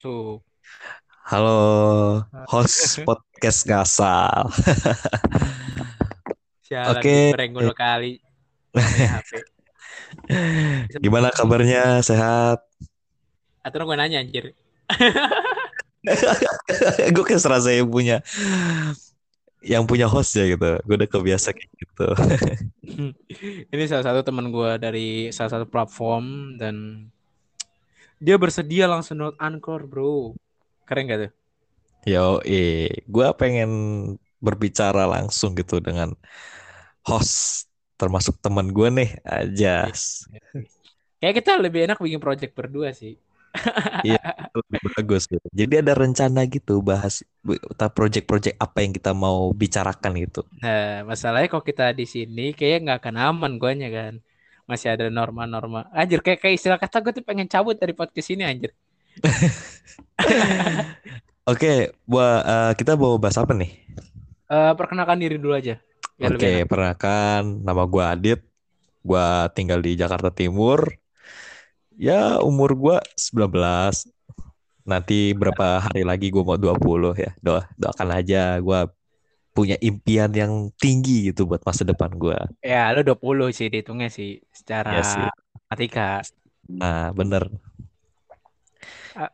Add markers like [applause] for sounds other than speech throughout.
Tuh. Halo, host [laughs] podcast Gasal. [laughs] Sialan Oke. dulu kali. [laughs] Gimana kabarnya? Sehat? Atau gue nanya anjir. Gue kayak serasa yang punya yang punya host ya gitu. Gue udah kebiasa kayak gitu. Ini salah satu teman gue dari salah satu platform dan dia bersedia langsung download Anchor, bro. Keren gak tuh? Yo, eh, gue pengen berbicara langsung gitu dengan host termasuk teman gue nih aja. Kayak kita lebih enak bikin project berdua sih. [laughs] Iya, lebih bagus gitu. Jadi ada rencana gitu bahas project-project apa yang kita mau bicarakan gitu. Nah, masalahnya kalau kita di sini kayak nggak akan aman guanya kan. Masih ada norma-norma. Anjir, kayak kayak istilah kata gue tuh pengen cabut dari podcast ini anjir. [laughs] Oke, buat uh, kita mau bahas apa nih? Uh, perkenalkan diri dulu aja. Oke, perkenalkan nama gue Adit. Gue tinggal di Jakarta Timur. Ya, umur gue 19. Nanti berapa hari lagi gue mau 20 ya. Doa, doakan aja gue punya impian yang tinggi gitu buat masa depan gue. Ya, lo 20 sih dihitungnya sih secara ya sih. matematika. Nah, bener.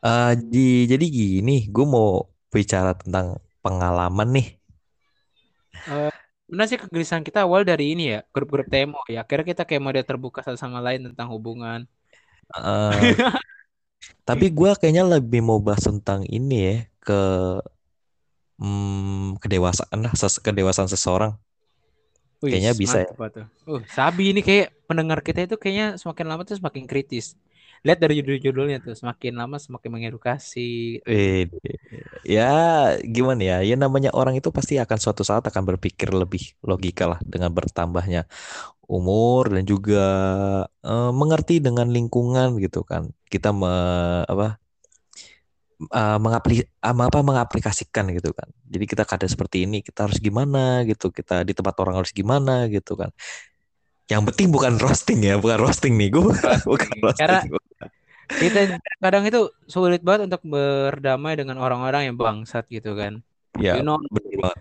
Uh, di, jadi gini, gue mau bicara tentang pengalaman nih. Uh, benar sih kegelisahan kita awal dari ini ya, grup-grup temo ya. Akhirnya kita kayak model terbuka satu sama lain tentang hubungan. Uh, [laughs] tapi gue kayaknya lebih mau bahas tentang ini ya ke hmm, kedewasaan lah, ses kedewasaan seseorang. Wih, kayaknya bisa ya. Tuh. Uh, Sabi ini kayak pendengar kita itu kayaknya semakin lama tuh semakin kritis lihat dari judul-judulnya tuh semakin lama semakin mengedukasi. Eh, ya gimana ya? Ya namanya orang itu pasti akan suatu saat akan berpikir lebih logika lah dengan bertambahnya umur dan juga uh, mengerti dengan lingkungan gitu kan. Kita me, apa uh, mengapli, apa mengaplikasikan gitu kan. Jadi kita kada seperti ini, kita harus gimana gitu. Kita di tempat orang harus gimana gitu kan yang penting bukan roasting ya, bukan roasting nih, gue bukan roasting. Karena kita kadang itu sulit banget untuk berdamai dengan orang-orang yang bangsat gitu kan. Ya, you know, betul banget.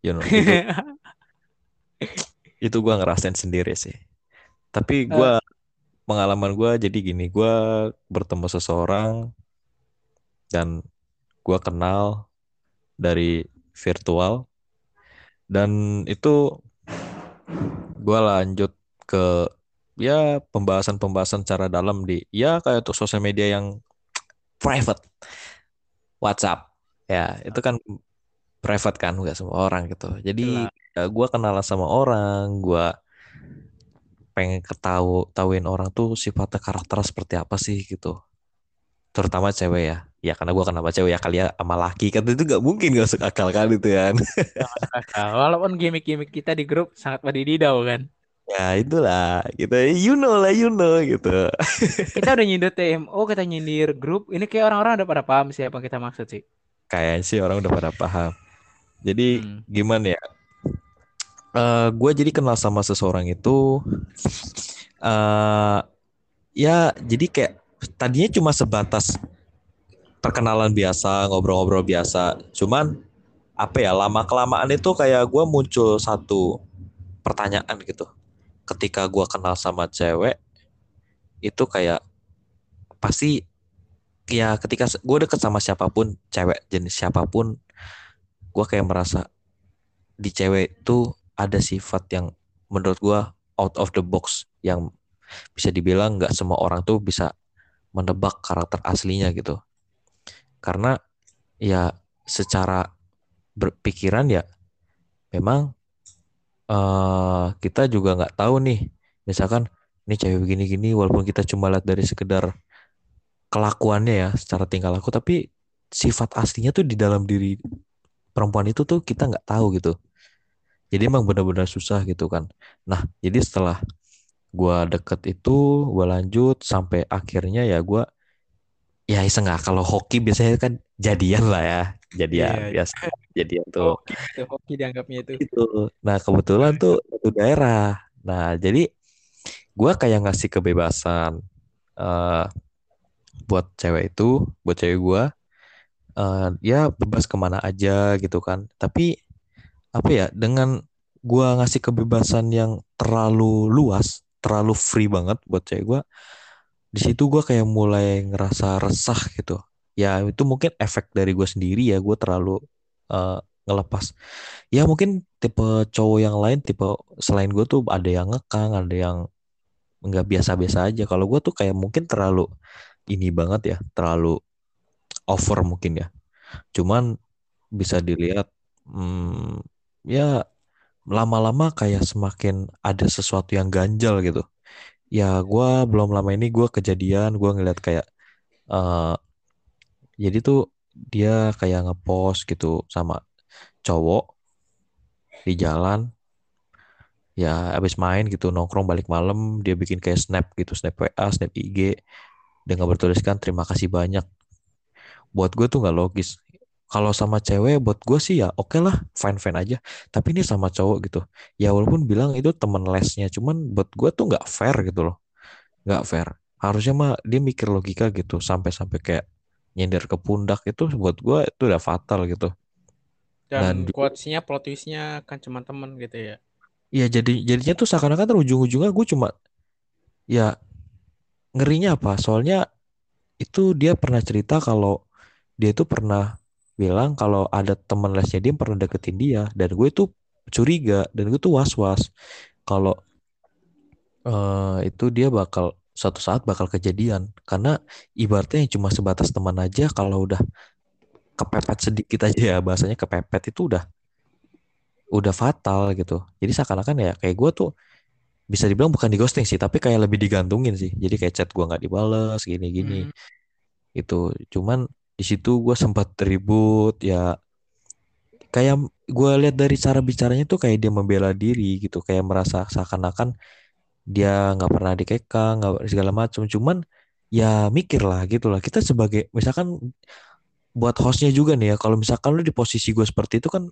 You know, itu, itu gue ngerasain sendiri sih. Tapi gue uh, pengalaman gue jadi gini, gue bertemu seseorang dan gue kenal dari virtual. Dan itu gue lanjut ke ya pembahasan-pembahasan cara dalam di ya kayak untuk sosial media yang private. WhatsApp. Ya itu kan private kan nggak semua orang gitu. Jadi ya, gue kenal sama orang gue pengen ketahu tahuin orang tuh sifatnya karakter seperti apa sih gitu. Terutama cewek ya ya karena gue kenapa cewek ya kali ya sama laki kan itu gak mungkin gak masuk akal kan itu kan walaupun gimmick-gimmick kita di grup sangat wadididau kan Ya itulah gitu. You know lah, you know gitu. kita udah nyindir TMO, kita nyindir grup. Ini kayak orang-orang udah pada paham siapa kita maksud sih. Kayaknya sih orang udah pada paham. Jadi hmm. gimana ya? Uh, gue jadi kenal sama seseorang itu. Uh, ya jadi kayak tadinya cuma sebatas perkenalan biasa, ngobrol-ngobrol biasa. Cuman apa ya lama kelamaan itu kayak gue muncul satu pertanyaan gitu ketika gue kenal sama cewek itu kayak pasti ya ketika gue deket sama siapa pun cewek jenis siapa pun gue kayak merasa di cewek itu ada sifat yang menurut gue out of the box yang bisa dibilang nggak semua orang tuh bisa menebak karakter aslinya gitu karena ya secara berpikiran ya memang uh, kita juga nggak tahu nih. Misalkan ini cewek begini-gini walaupun kita cuma lihat dari sekedar kelakuannya ya secara tingkah laku tapi sifat aslinya tuh di dalam diri perempuan itu tuh kita nggak tahu gitu. Jadi emang benar-benar susah gitu kan. Nah jadi setelah gue deket itu gue lanjut sampai akhirnya ya gue ya iseng nggak kalau hoki biasanya kan jadian lah ya. Jadian yeah, biasa jadian tuh. Hoki, itu hoki dianggapnya itu. Itu nah kebetulan tuh satu daerah. Nah jadi gue kayak ngasih kebebasan uh, buat cewek itu buat cewek gue eh, ya bebas ke mana aja gitu kan. Tapi apa ya dengan gua ngasih kebebasan yang terlalu luas terlalu free banget buat cewek gua di situ gua kayak mulai ngerasa resah gitu. Ya itu mungkin efek dari gue sendiri ya gue terlalu eh, ngelepas. Ya mungkin tipe cowok yang lain tipe selain gue tuh ada yang ngekang ada yang nggak biasa-biasa aja. Kalau gue tuh kayak mungkin terlalu ini banget ya terlalu over mungkin ya. Cuman bisa dilihat hmm, ya lama-lama kayak semakin ada sesuatu yang ganjal gitu ya gue belum lama ini gue kejadian gue ngeliat kayak eh jadi tuh dia kayak ngepost gitu sama cowok di jalan. Ya abis main gitu nongkrong balik malam dia bikin kayak snap gitu snap WA snap IG dengan bertuliskan terima kasih banyak. Buat gue tuh nggak logis kalau sama cewek buat gue sih ya oke lah fine fine aja. Tapi ini sama cowok gitu. Ya walaupun bilang itu temen lesnya cuman buat gue tuh nggak fair gitu loh. Nggak fair. Harusnya mah dia mikir logika gitu sampai-sampai kayak nyender ke pundak itu buat gue itu udah fatal gitu. Dan Dan quotes-nya, plot twist-nya kan cuma temen gitu ya. ya jadi jadinya tuh seakan-akan ujung-ujungnya gue cuma ya ngerinya apa? Soalnya itu dia pernah cerita kalau dia itu pernah bilang kalau ada teman lesnya dia yang pernah deketin dia dan gue tuh curiga dan gue tuh was-was. Kalau eh, itu dia bakal suatu saat bakal kejadian. Karena ibaratnya cuma sebatas teman aja kalau udah kepepet sedikit aja ya bahasanya kepepet itu udah udah fatal gitu. Jadi seakan-akan ya kayak gue tuh bisa dibilang bukan di ghosting sih tapi kayak lebih digantungin sih. Jadi kayak chat gue nggak dibales gini-gini. Hmm. itu cuman di situ gue sempat ribut ya kayak gue lihat dari cara bicaranya tuh kayak dia membela diri gitu kayak merasa seakan-akan dia nggak pernah dikekang nggak segala macam cuman ya mikir lah gitu lah. Kita sebagai misalkan buat hostnya juga nih ya kalau misalkan lu di posisi gue seperti itu kan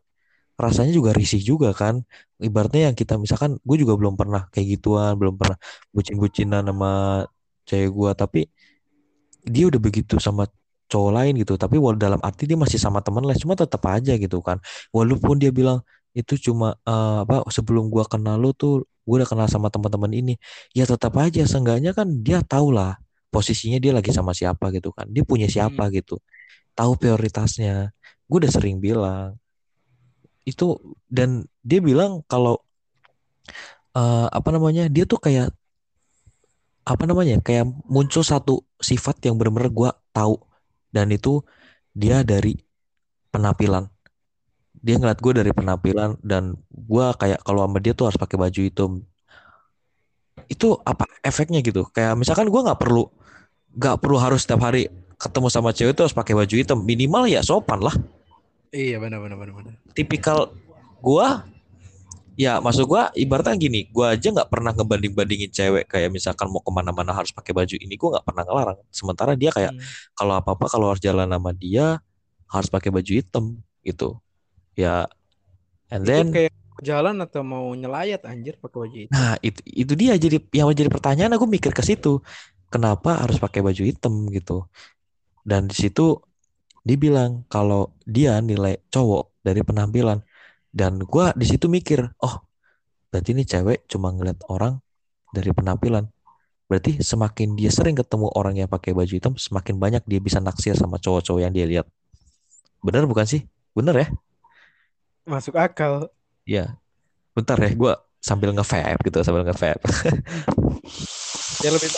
rasanya juga risih juga kan. Ibaratnya yang kita misalkan gue juga belum pernah kayak gituan belum pernah bucin-bucinan sama cewek gue tapi dia udah begitu sama cowok lain gitu tapi wal dalam arti dia masih sama teman les cuma tetap aja gitu kan. Walaupun dia bilang itu cuma eh, apa sebelum gua kenal lu tuh gua udah kenal sama teman-teman ini. Ya tetap aja seenggaknya kan dia tahu lah posisinya dia lagi sama siapa gitu kan. Dia punya Hmm. siapa gitu. Tahu prioritasnya. Gue udah sering bilang. Itu dan dia bilang kalau eh, apa namanya dia tuh kayak apa namanya kayak muncul satu sifat yang benar-benar gue tahu dan itu dia dari penampilan. Dia ngeliat gue dari penampilan dan gue kayak kalau sama dia tuh harus pakai baju hitam itu apa efeknya gitu? Kayak misalkan gue nggak perlu nggak perlu harus setiap hari ketemu sama cewek itu harus pakai baju hitam. Minimal ya sopan lah. Iya benar benar benar benar. tipikal gue ya maksud gue ibaratnya gini gue aja nggak pernah ngebanding bandingin cewek kayak misalkan mau ke mana-mana harus pakai baju ini gue nggak pernah ngelarang. Sementara dia kayak Hmm. kalau apa apa kalau harus jalan sama dia harus pakai baju hitam gitu. Ya and Itu then kayak jalan atau mau nyelayat anjir pakai baju itu. nah itu itu dia jadi yang jadi pertanyaan aku mikir ke situ. Kenapa harus pakai baju hitam gitu? Dan di situ dibilang kalau dia nilai cowok dari penampilan dan gua di situ mikir oh berarti ini cewek cuma ngeliat orang dari penampilan. Berarti semakin dia sering ketemu orang yang pakai baju hitam semakin banyak dia bisa naksir sama cowok-cowok yang dia lihat. Bener bukan sih? Bener ya? Masuk akal. ya bentar ya gua sambil nge-vape gitu sambil nge-vape. Ya lebih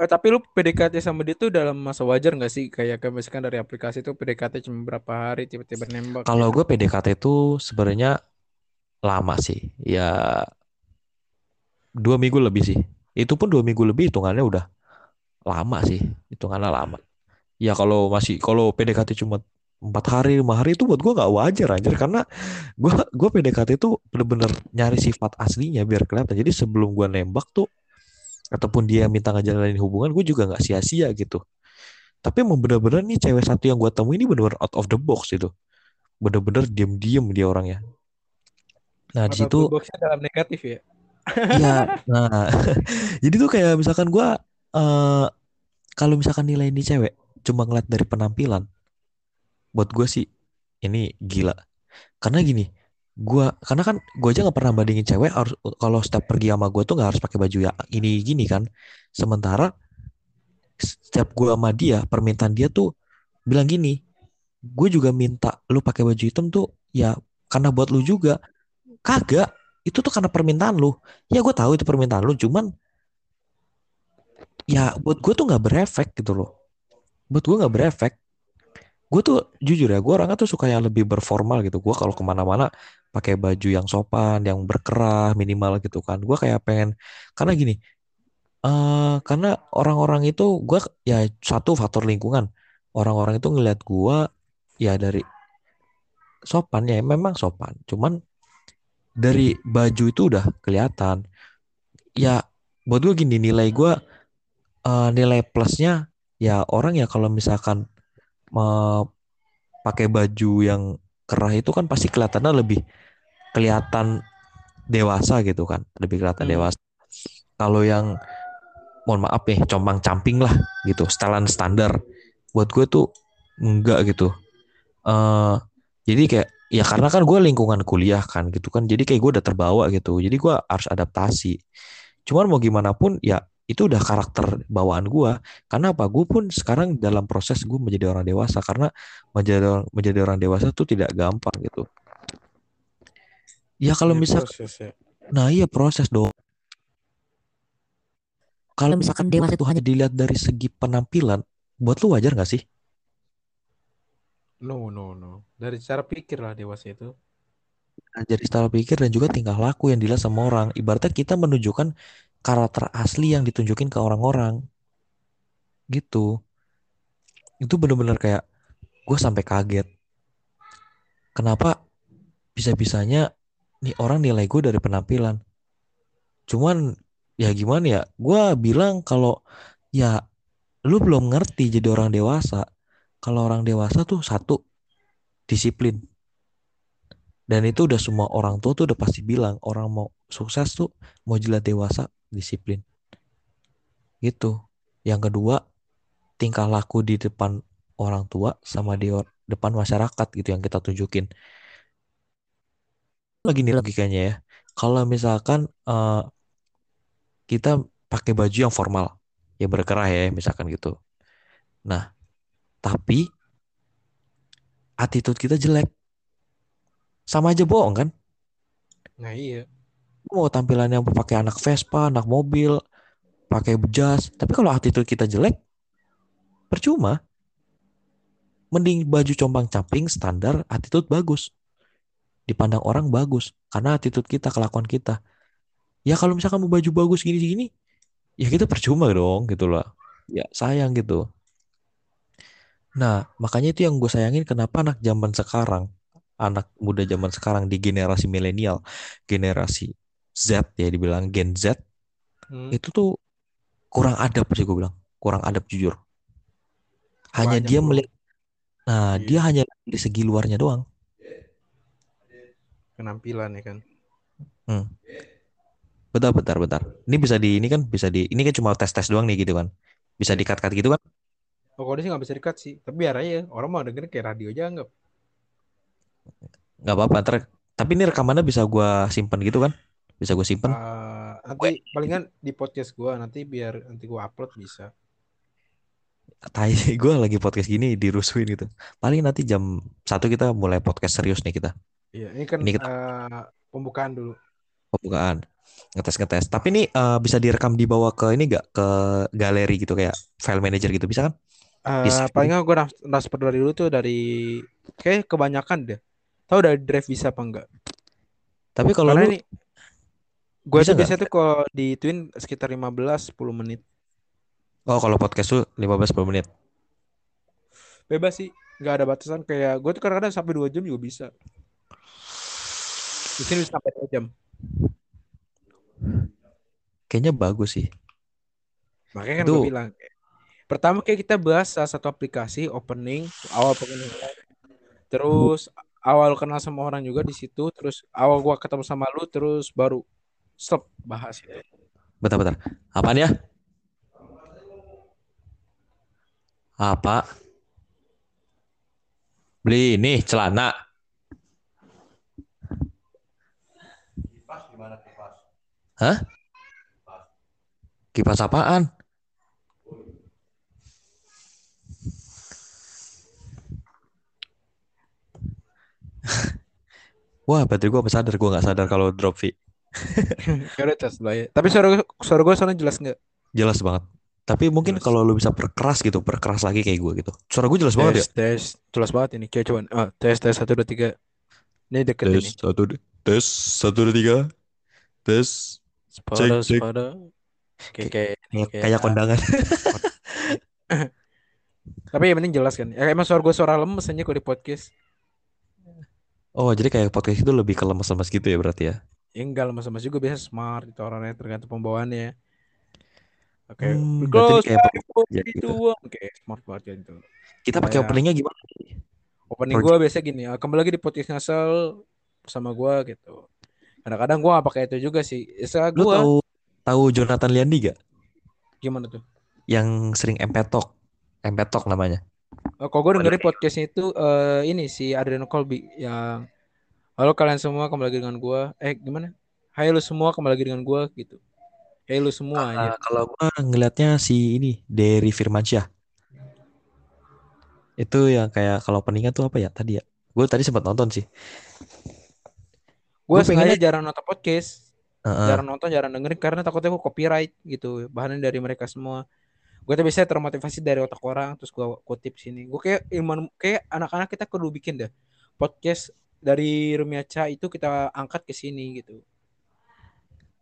Eh, tapi lu PDKT sama dia tuh dalam masa wajar nggak sih? Kayak misalkan dari aplikasi tuh PDKT cuma berapa hari tiba-tiba nembak. kalau gue PDKT itu sebenarnya lama sih. Ya dua minggu lebih sih. Itu pun dua minggu lebih hitungannya udah lama sih. Hitungannya lama. Ya kalau masih kalau PDKT cuma empat hari lima hari itu buat gue nggak wajar anjir. Karena gue gue PDKT itu bener-bener nyari sifat aslinya biar kelihatan. Jadi sebelum gue nembak tuh ataupun dia minta ngejalanin hubungan gue juga nggak sia-sia gitu tapi emang bener-bener nih cewek satu yang gue temui ini bener-bener out of the box gitu bener-bener diem-diem dia orangnya nah di situ boxnya dalam negatif ya. Iya, [laughs] nah [laughs] jadi tuh kayak misalkan gue eh kalau misalkan nilai ini cewek cuma ngeliat dari penampilan, buat gue sih ini gila. Karena gini, gue karena kan gue aja nggak pernah bandingin cewek harus kalau setiap pergi sama gue tuh nggak harus pakai baju ya ini gini kan. Sementara setiap gue sama dia permintaan dia tuh bilang gini, gue juga minta lu pakai baju hitam tuh ya karena buat lu juga. Kagak, itu tuh karena permintaan lu. Ya gue tahu itu permintaan lu, cuman ya buat gue tuh nggak berefek gitu loh. Buat gue nggak berefek. Gue tuh jujur ya, gue orangnya tuh suka yang lebih berformal gitu. Gue kalau ke mana-mana pakai baju yang sopan, yang berkerah minimal gitu kan. Gue kayak pengen karena gini, uh, karena orang-orang itu gue ya satu faktor lingkungan. Orang-orang itu ngeliat gue ya dari sopan ya memang sopan. Cuman dari baju itu udah kelihatan. Ya buat gue gini nilai gue uh, nilai plusnya ya orang ya kalau misalkan uh, pakai baju yang kerah itu kan pasti kelihatannya lebih kelihatan dewasa gitu kan, lebih kelihatan hmm. dewasa. Kalau yang mohon maaf nih, compang camping lah gitu, setelan standar. Buat gue tuh enggak gitu. Uh, jadi kayak ya karena kan gue lingkungan kuliah kan gitu kan jadi kayak gue udah terbawa gitu jadi gue harus adaptasi cuman mau gimana pun ya itu udah karakter bawaan gue karena apa gue pun sekarang dalam proses gue menjadi orang dewasa karena menjadi orang menjadi orang dewasa tuh tidak gampang gitu ya kalau misal ya. nah iya proses dong kalau misalkan dewasa itu hanya dilihat dari segi penampilan buat lu wajar gak sih No, no, no. Dari cara pikir lah dewasa itu. Nah, jadi cara pikir dan juga tingkah laku yang dilihat sama orang. Ibaratnya kita menunjukkan karakter asli yang ditunjukin ke orang-orang. Gitu. Itu bener-bener kayak gue sampai kaget. Kenapa bisa-bisanya nih orang nilai gue dari penampilan. Cuman ya gimana ya, gue bilang kalau ya lu belum ngerti jadi orang dewasa kalau orang dewasa tuh satu disiplin dan itu udah semua orang tua tuh udah pasti bilang orang mau sukses tuh mau jelas dewasa disiplin gitu yang kedua tingkah laku di depan orang tua sama di depan masyarakat gitu yang kita tunjukin lagi nih logikanya ya kalau misalkan uh, kita pakai baju yang formal ya berkerah ya misalkan gitu nah tapi attitude kita jelek. Sama aja bohong kan? Nah iya. Mau tampilannya pakai anak Vespa, anak mobil, pakai jas. Tapi kalau attitude kita jelek, percuma. Mending baju compang camping standar, attitude bagus. Dipandang orang bagus. Karena attitude kita, kelakuan kita. Ya kalau misalkan mau baju bagus gini-gini, ya kita percuma dong gitu loh. Ya sayang gitu. Nah, makanya itu yang gue sayangin kenapa anak zaman sekarang, anak muda zaman sekarang di generasi milenial, generasi Z ya dibilang Gen Z, hmm. itu tuh kurang adab sih gue bilang, kurang adab jujur. Hanya Banyak dia melihat, nah iya. dia hanya dari segi luarnya doang. Penampilan ya kan. Hmm. Bentar, bentar, bentar. Ini bisa di, ini kan bisa di, ini kan cuma tes tes doang nih gitu kan. Bisa dikat-kat gitu kan? Oh, kalau sih nggak bisa dikat sih. Tapi biar aja orang mau dengerin kayak radio aja nggak. Nggak apa-apa. Ntar, tapi ini rekamannya bisa gue simpen gitu kan? Bisa gue simpen? Uh, nanti palingan di podcast gue nanti biar nanti gue upload bisa. Tai [laughs] gue lagi podcast gini dirusuin gitu. Paling nanti jam satu kita mulai podcast serius nih kita. Iya, ini kan ini kita... uh, pembukaan dulu. Pembukaan ngetes ngetes. Tapi ini uh, bisa direkam dibawa ke ini gak ke galeri gitu kayak file manager gitu bisa kan? Uh, paling nggak gue transfer dari dulu tuh dari kayak kebanyakan deh. Tahu dari drive bisa apa enggak? Tapi kalau lu ini gue tuh biasanya tuh kalau di twin sekitar 15 10 menit. Oh, kalau podcast tuh 15 10 menit. Bebas sih, nggak ada batasan kayak gue tuh kadang-kadang sampai 2 jam juga bisa. Di sini bisa sampai 2 jam. Kayaknya bagus sih. Makanya kan gue bilang Pertama kayak kita bahas salah satu aplikasi opening awal pengen terus awal kenal sama orang juga di situ terus awal gua ketemu sama lu terus baru stop bahas itu. Bentar bentar. Apaan ya? Apa? Beli ini celana. Hah? Kipas apaan? [laughs] Wah, berarti gue sadar gue nggak sadar kalau drop fee. Ya udah tes lah ya. Tapi suara suara gue soalnya jelas nggak? Jelas banget. Tapi mungkin kalau lu bisa perkeras gitu, perkeras lagi kayak gue gitu. Suara gue jelas banget ya. Tes tes jelas banget ini. Coba coba. Ah, tes tes satu dua tiga. Ini deket Tes ini. satu, tes satu dua tiga, tes Sepada cek, cek. sepada. Kayak kayak kayak, kayak- kayak kondangan. [laughs] Tapi yang penting jelas kan. Ya, emang suara gue suara lemes aja kalau di podcast. Oh, jadi kayak podcast itu lebih ke lemas-lemas gitu ya berarti ya? Ya enggak lemes-lemes juga biasa smart itu orangnya tergantung pembawaannya. Oke, Hmm, berarti close kayak ya gitu. Oke, smart banget kan itu. Kita pakai openingnya gimana? Opening gue biasa gini, ah, kembali lagi di podcast ngasal bersama gue gitu. Kadang-kadang gue gak pakai itu juga sih. Istilah Lu gue tahu tahu Jonathan Liandi gak? gimana tuh? Yang sering empetok. Empetok namanya. Oh, kalau gue dengerin podcastnya itu eh, ini si Adriano Colby yang Halo kalian semua kembali lagi dengan gue. Eh gimana? Hai lu semua kembali lagi dengan gue gitu. Hai lu semua aja. Ah, kalau gua ngelihatnya si ini Derry Firmansyah. Itu yang kayak kalau openingnya tuh apa ya tadi ya? Gue tadi sempat nonton sih. Gue gua sengaja pengennya- jarang nonton podcast, Heeh. jarang nonton, jarang dengerin karena takutnya gue copyright gitu. Bahannya dari mereka semua. Gue tuh biasanya termotivasi dari otak orang, terus gue kutip sini. Gue kayak ilmu kayak anak-anak kita kudu bikin deh podcast dari Rumiaca itu kita angkat ke sini gitu.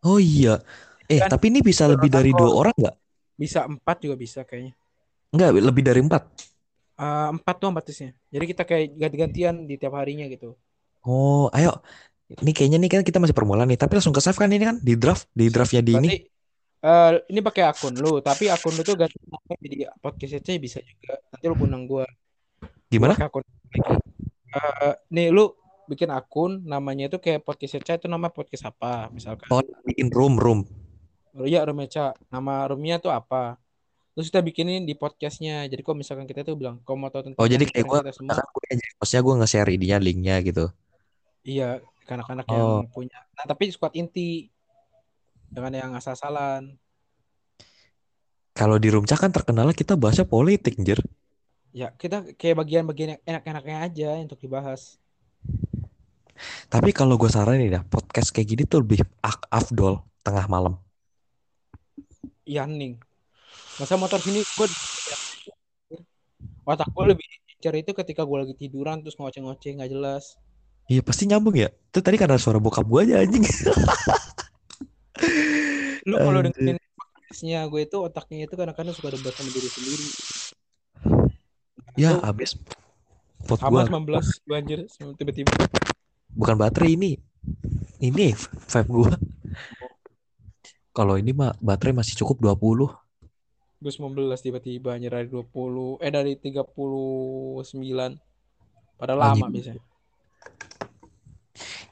Oh iya. Eh, Kan tapi ini bisa lebih dari dua orang nggak? Bisa empat juga bisa kayaknya. Nggak, lebih dari empat. Eh, empat tuh batasnya. Jadi kita kayak ganti-gantian di tiap harinya gitu. Oh, ayo. Ini kayaknya nih kan kita masih permulaan nih, tapi langsung ke save kan ini kan di draft, di draftnya di ini. Berarti eh, ini pakai akun lu, tapi akun lu tuh ganti nama jadi podcast aja bisa juga. Nanti lu undang gua. Gimana? Pakai akun. Eh, nih lu bikin akun namanya itu kayak podcast Eca itu nama podcast apa misalkan. Oh, bikin room, room. Oh iya Rumeca, nama roomnya tuh apa? Terus kita bikinin di podcastnya. Jadi kalau misalkan kita tuh bilang, kau mau tahu tentang Oh, jadi kayak semua, gue aja, maksudnya gue nge-share idenya, linknya gitu. iya anak-anak Oh. yang punya. Nah tapi squad inti, jangan yang asal-asalan. Kalau di room chat kan terkenalnya kita bahasnya politik, anjir. Ya kita kayak bagian-bagian yang enak-enaknya aja untuk dibahas. Tapi kalau gue saranin ya, podcast kayak gini tuh lebih ak- afdol tengah malam. Iya ning. Masa motor sini gue otak gue lebih cari itu ketika gue lagi tiduran terus ngoceh-ngoceh nggak jelas. Iya pasti nyambung ya. Itu tadi karena suara bokap gue aja anjing. Lu kalau dengerin podcastnya gue itu otaknya itu kadang-kadang suka debat sama diri sendiri. Ya Lu habis pot gue 19 gue anjir tiba-tiba. Bukan baterai ini. Ini vape gue. Kalau ini mah baterai masih cukup 20. Gue 19 tiba-tiba anjir dari 20 eh dari 39. Pada lama gitu. biasanya.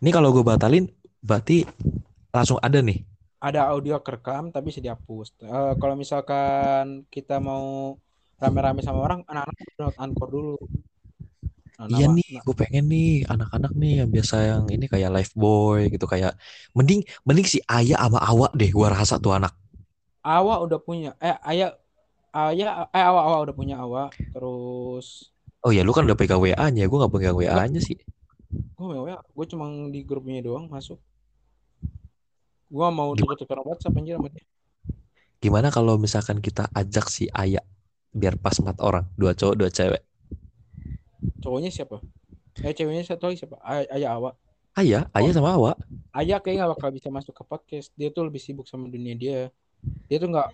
Ini kalau gue batalin berarti langsung ada nih. Ada audio kerekam tapi bisa dihapus. Eh, kalau misalkan kita mau rame-rame sama orang, anak-anak download Anchor dulu. Iya nih, gue pengen nih anak-anak nih yang biasa yang ini kayak life boy gitu kayak mending mending si Ayah sama Awak deh gua rasa tuh anak. Awa udah punya eh ayah ayah eh awa awa udah punya awa terus Oh ya lu kan udah pegang WA-nya, gue gak pegang WA-nya sih. gue ya gue cuma di grupnya doang masuk gue mau tukar-tukar WhatsApp anjir sama dia Gimana kalau misalkan kita ajak si Ayah biar pas empat orang, dua cowok, dua cewek. Cowoknya siapa? Eh ceweknya satu lagi siapa? Ay- ayah awa. Ayah, Ayah sama Awak. ayah kayak nggak bakal bisa masuk ke podcast. Dia tuh lebih sibuk sama dunia dia. Dia tuh nggak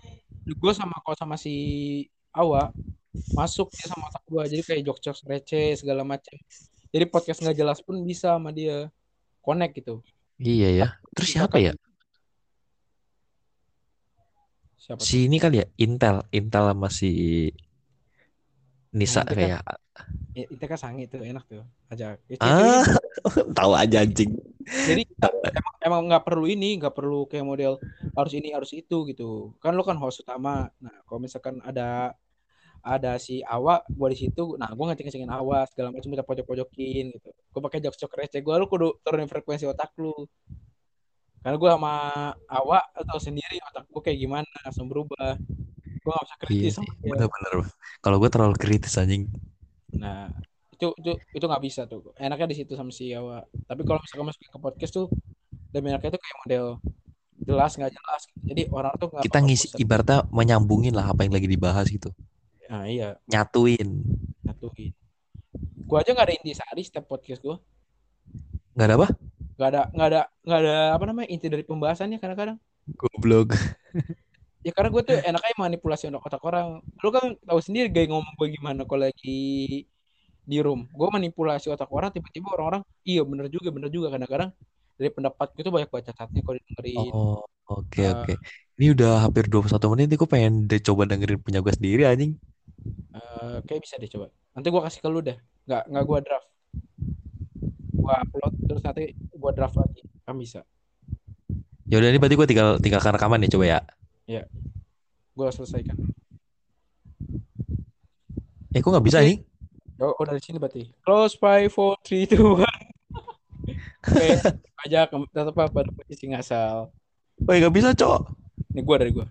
gue sama kau sama si awa masuk dia sama otak gue jadi kayak jok-jok receh segala macam jadi podcast nggak jelas pun bisa sama dia. Connect gitu. Iya ya. Terus siapa ya? siapa? Si ini kali ya, Intel, Intel sama si Nisa Nah, kan- kayak Ya, itu kan sange tuh enak tuh. Ajak Ya, ah [laughs] tahu aja anjing. jadi [laughs] emang emang nggak perlu ini nggak perlu kayak model harus ini harus itu gitu. Kan lo kan host utama. Nah kalau misalkan ada ada si Awa gue di situ nah gue ngecek ngecekin Awa segala macam kita pojok pojokin gitu. Gue pakai jokes jokes receh. Gue lu kudu turunin frekuensi otak lu. Karena gue sama Awa atau sendiri otak gue kayak gimana langsung berubah gue gak bisa Iya kritis sih, sama dia. bener-bener. Kalau gue terlalu kritis anjing. nah itu itu itu nggak bisa tuh enaknya di situ sama si Awa tapi kalau misalkan masuk ke podcast tuh lebih enaknya tuh kayak model jelas nggak jelas jadi orang tuh nggak Kita ngisi bosan. ibaratnya menyambungin lah apa yang lagi dibahas gitu. nah iya Nyatuin. nyatuin gue aja nggak ada intisari setiap podcast gue Nggak ada apa? nggak ada nggak ada nggak ada apa namanya inti dari pembahasannya kadang-kadang Goblok. [laughs] ya karena gue tuh enaknya manipulasi otak otak orang. Lu kan tahu sendiri gaya ngomong gue gimana kalau lagi di room. Gue manipulasi otak orang tiba-tiba orang-orang iya bener juga bener juga. Kadang-kadang dari pendapat gue tuh banyak baca catnya kalau dengerin Oh, oke Eh, oke. Ini udah hampir 21 menit nih gue pengen deh coba dengerin punya gue sendiri anjing. eh, kayak bisa deh coba. Nanti gue kasih ke lu deh. Nggak nggak gue draft. Gue upload terus nanti gue draft lagi. Kan bisa. Ya udah ini berarti gue tinggal tinggalkan rekaman ya coba ya. Gue selesaikan Eh kok nggak bisa Oke. anjing? oh, oh dari sini berarti close five four three two one [laughs] oke aja tetap apa pada posisi ngasal Oh nggak bisa cok. ini gue dari gue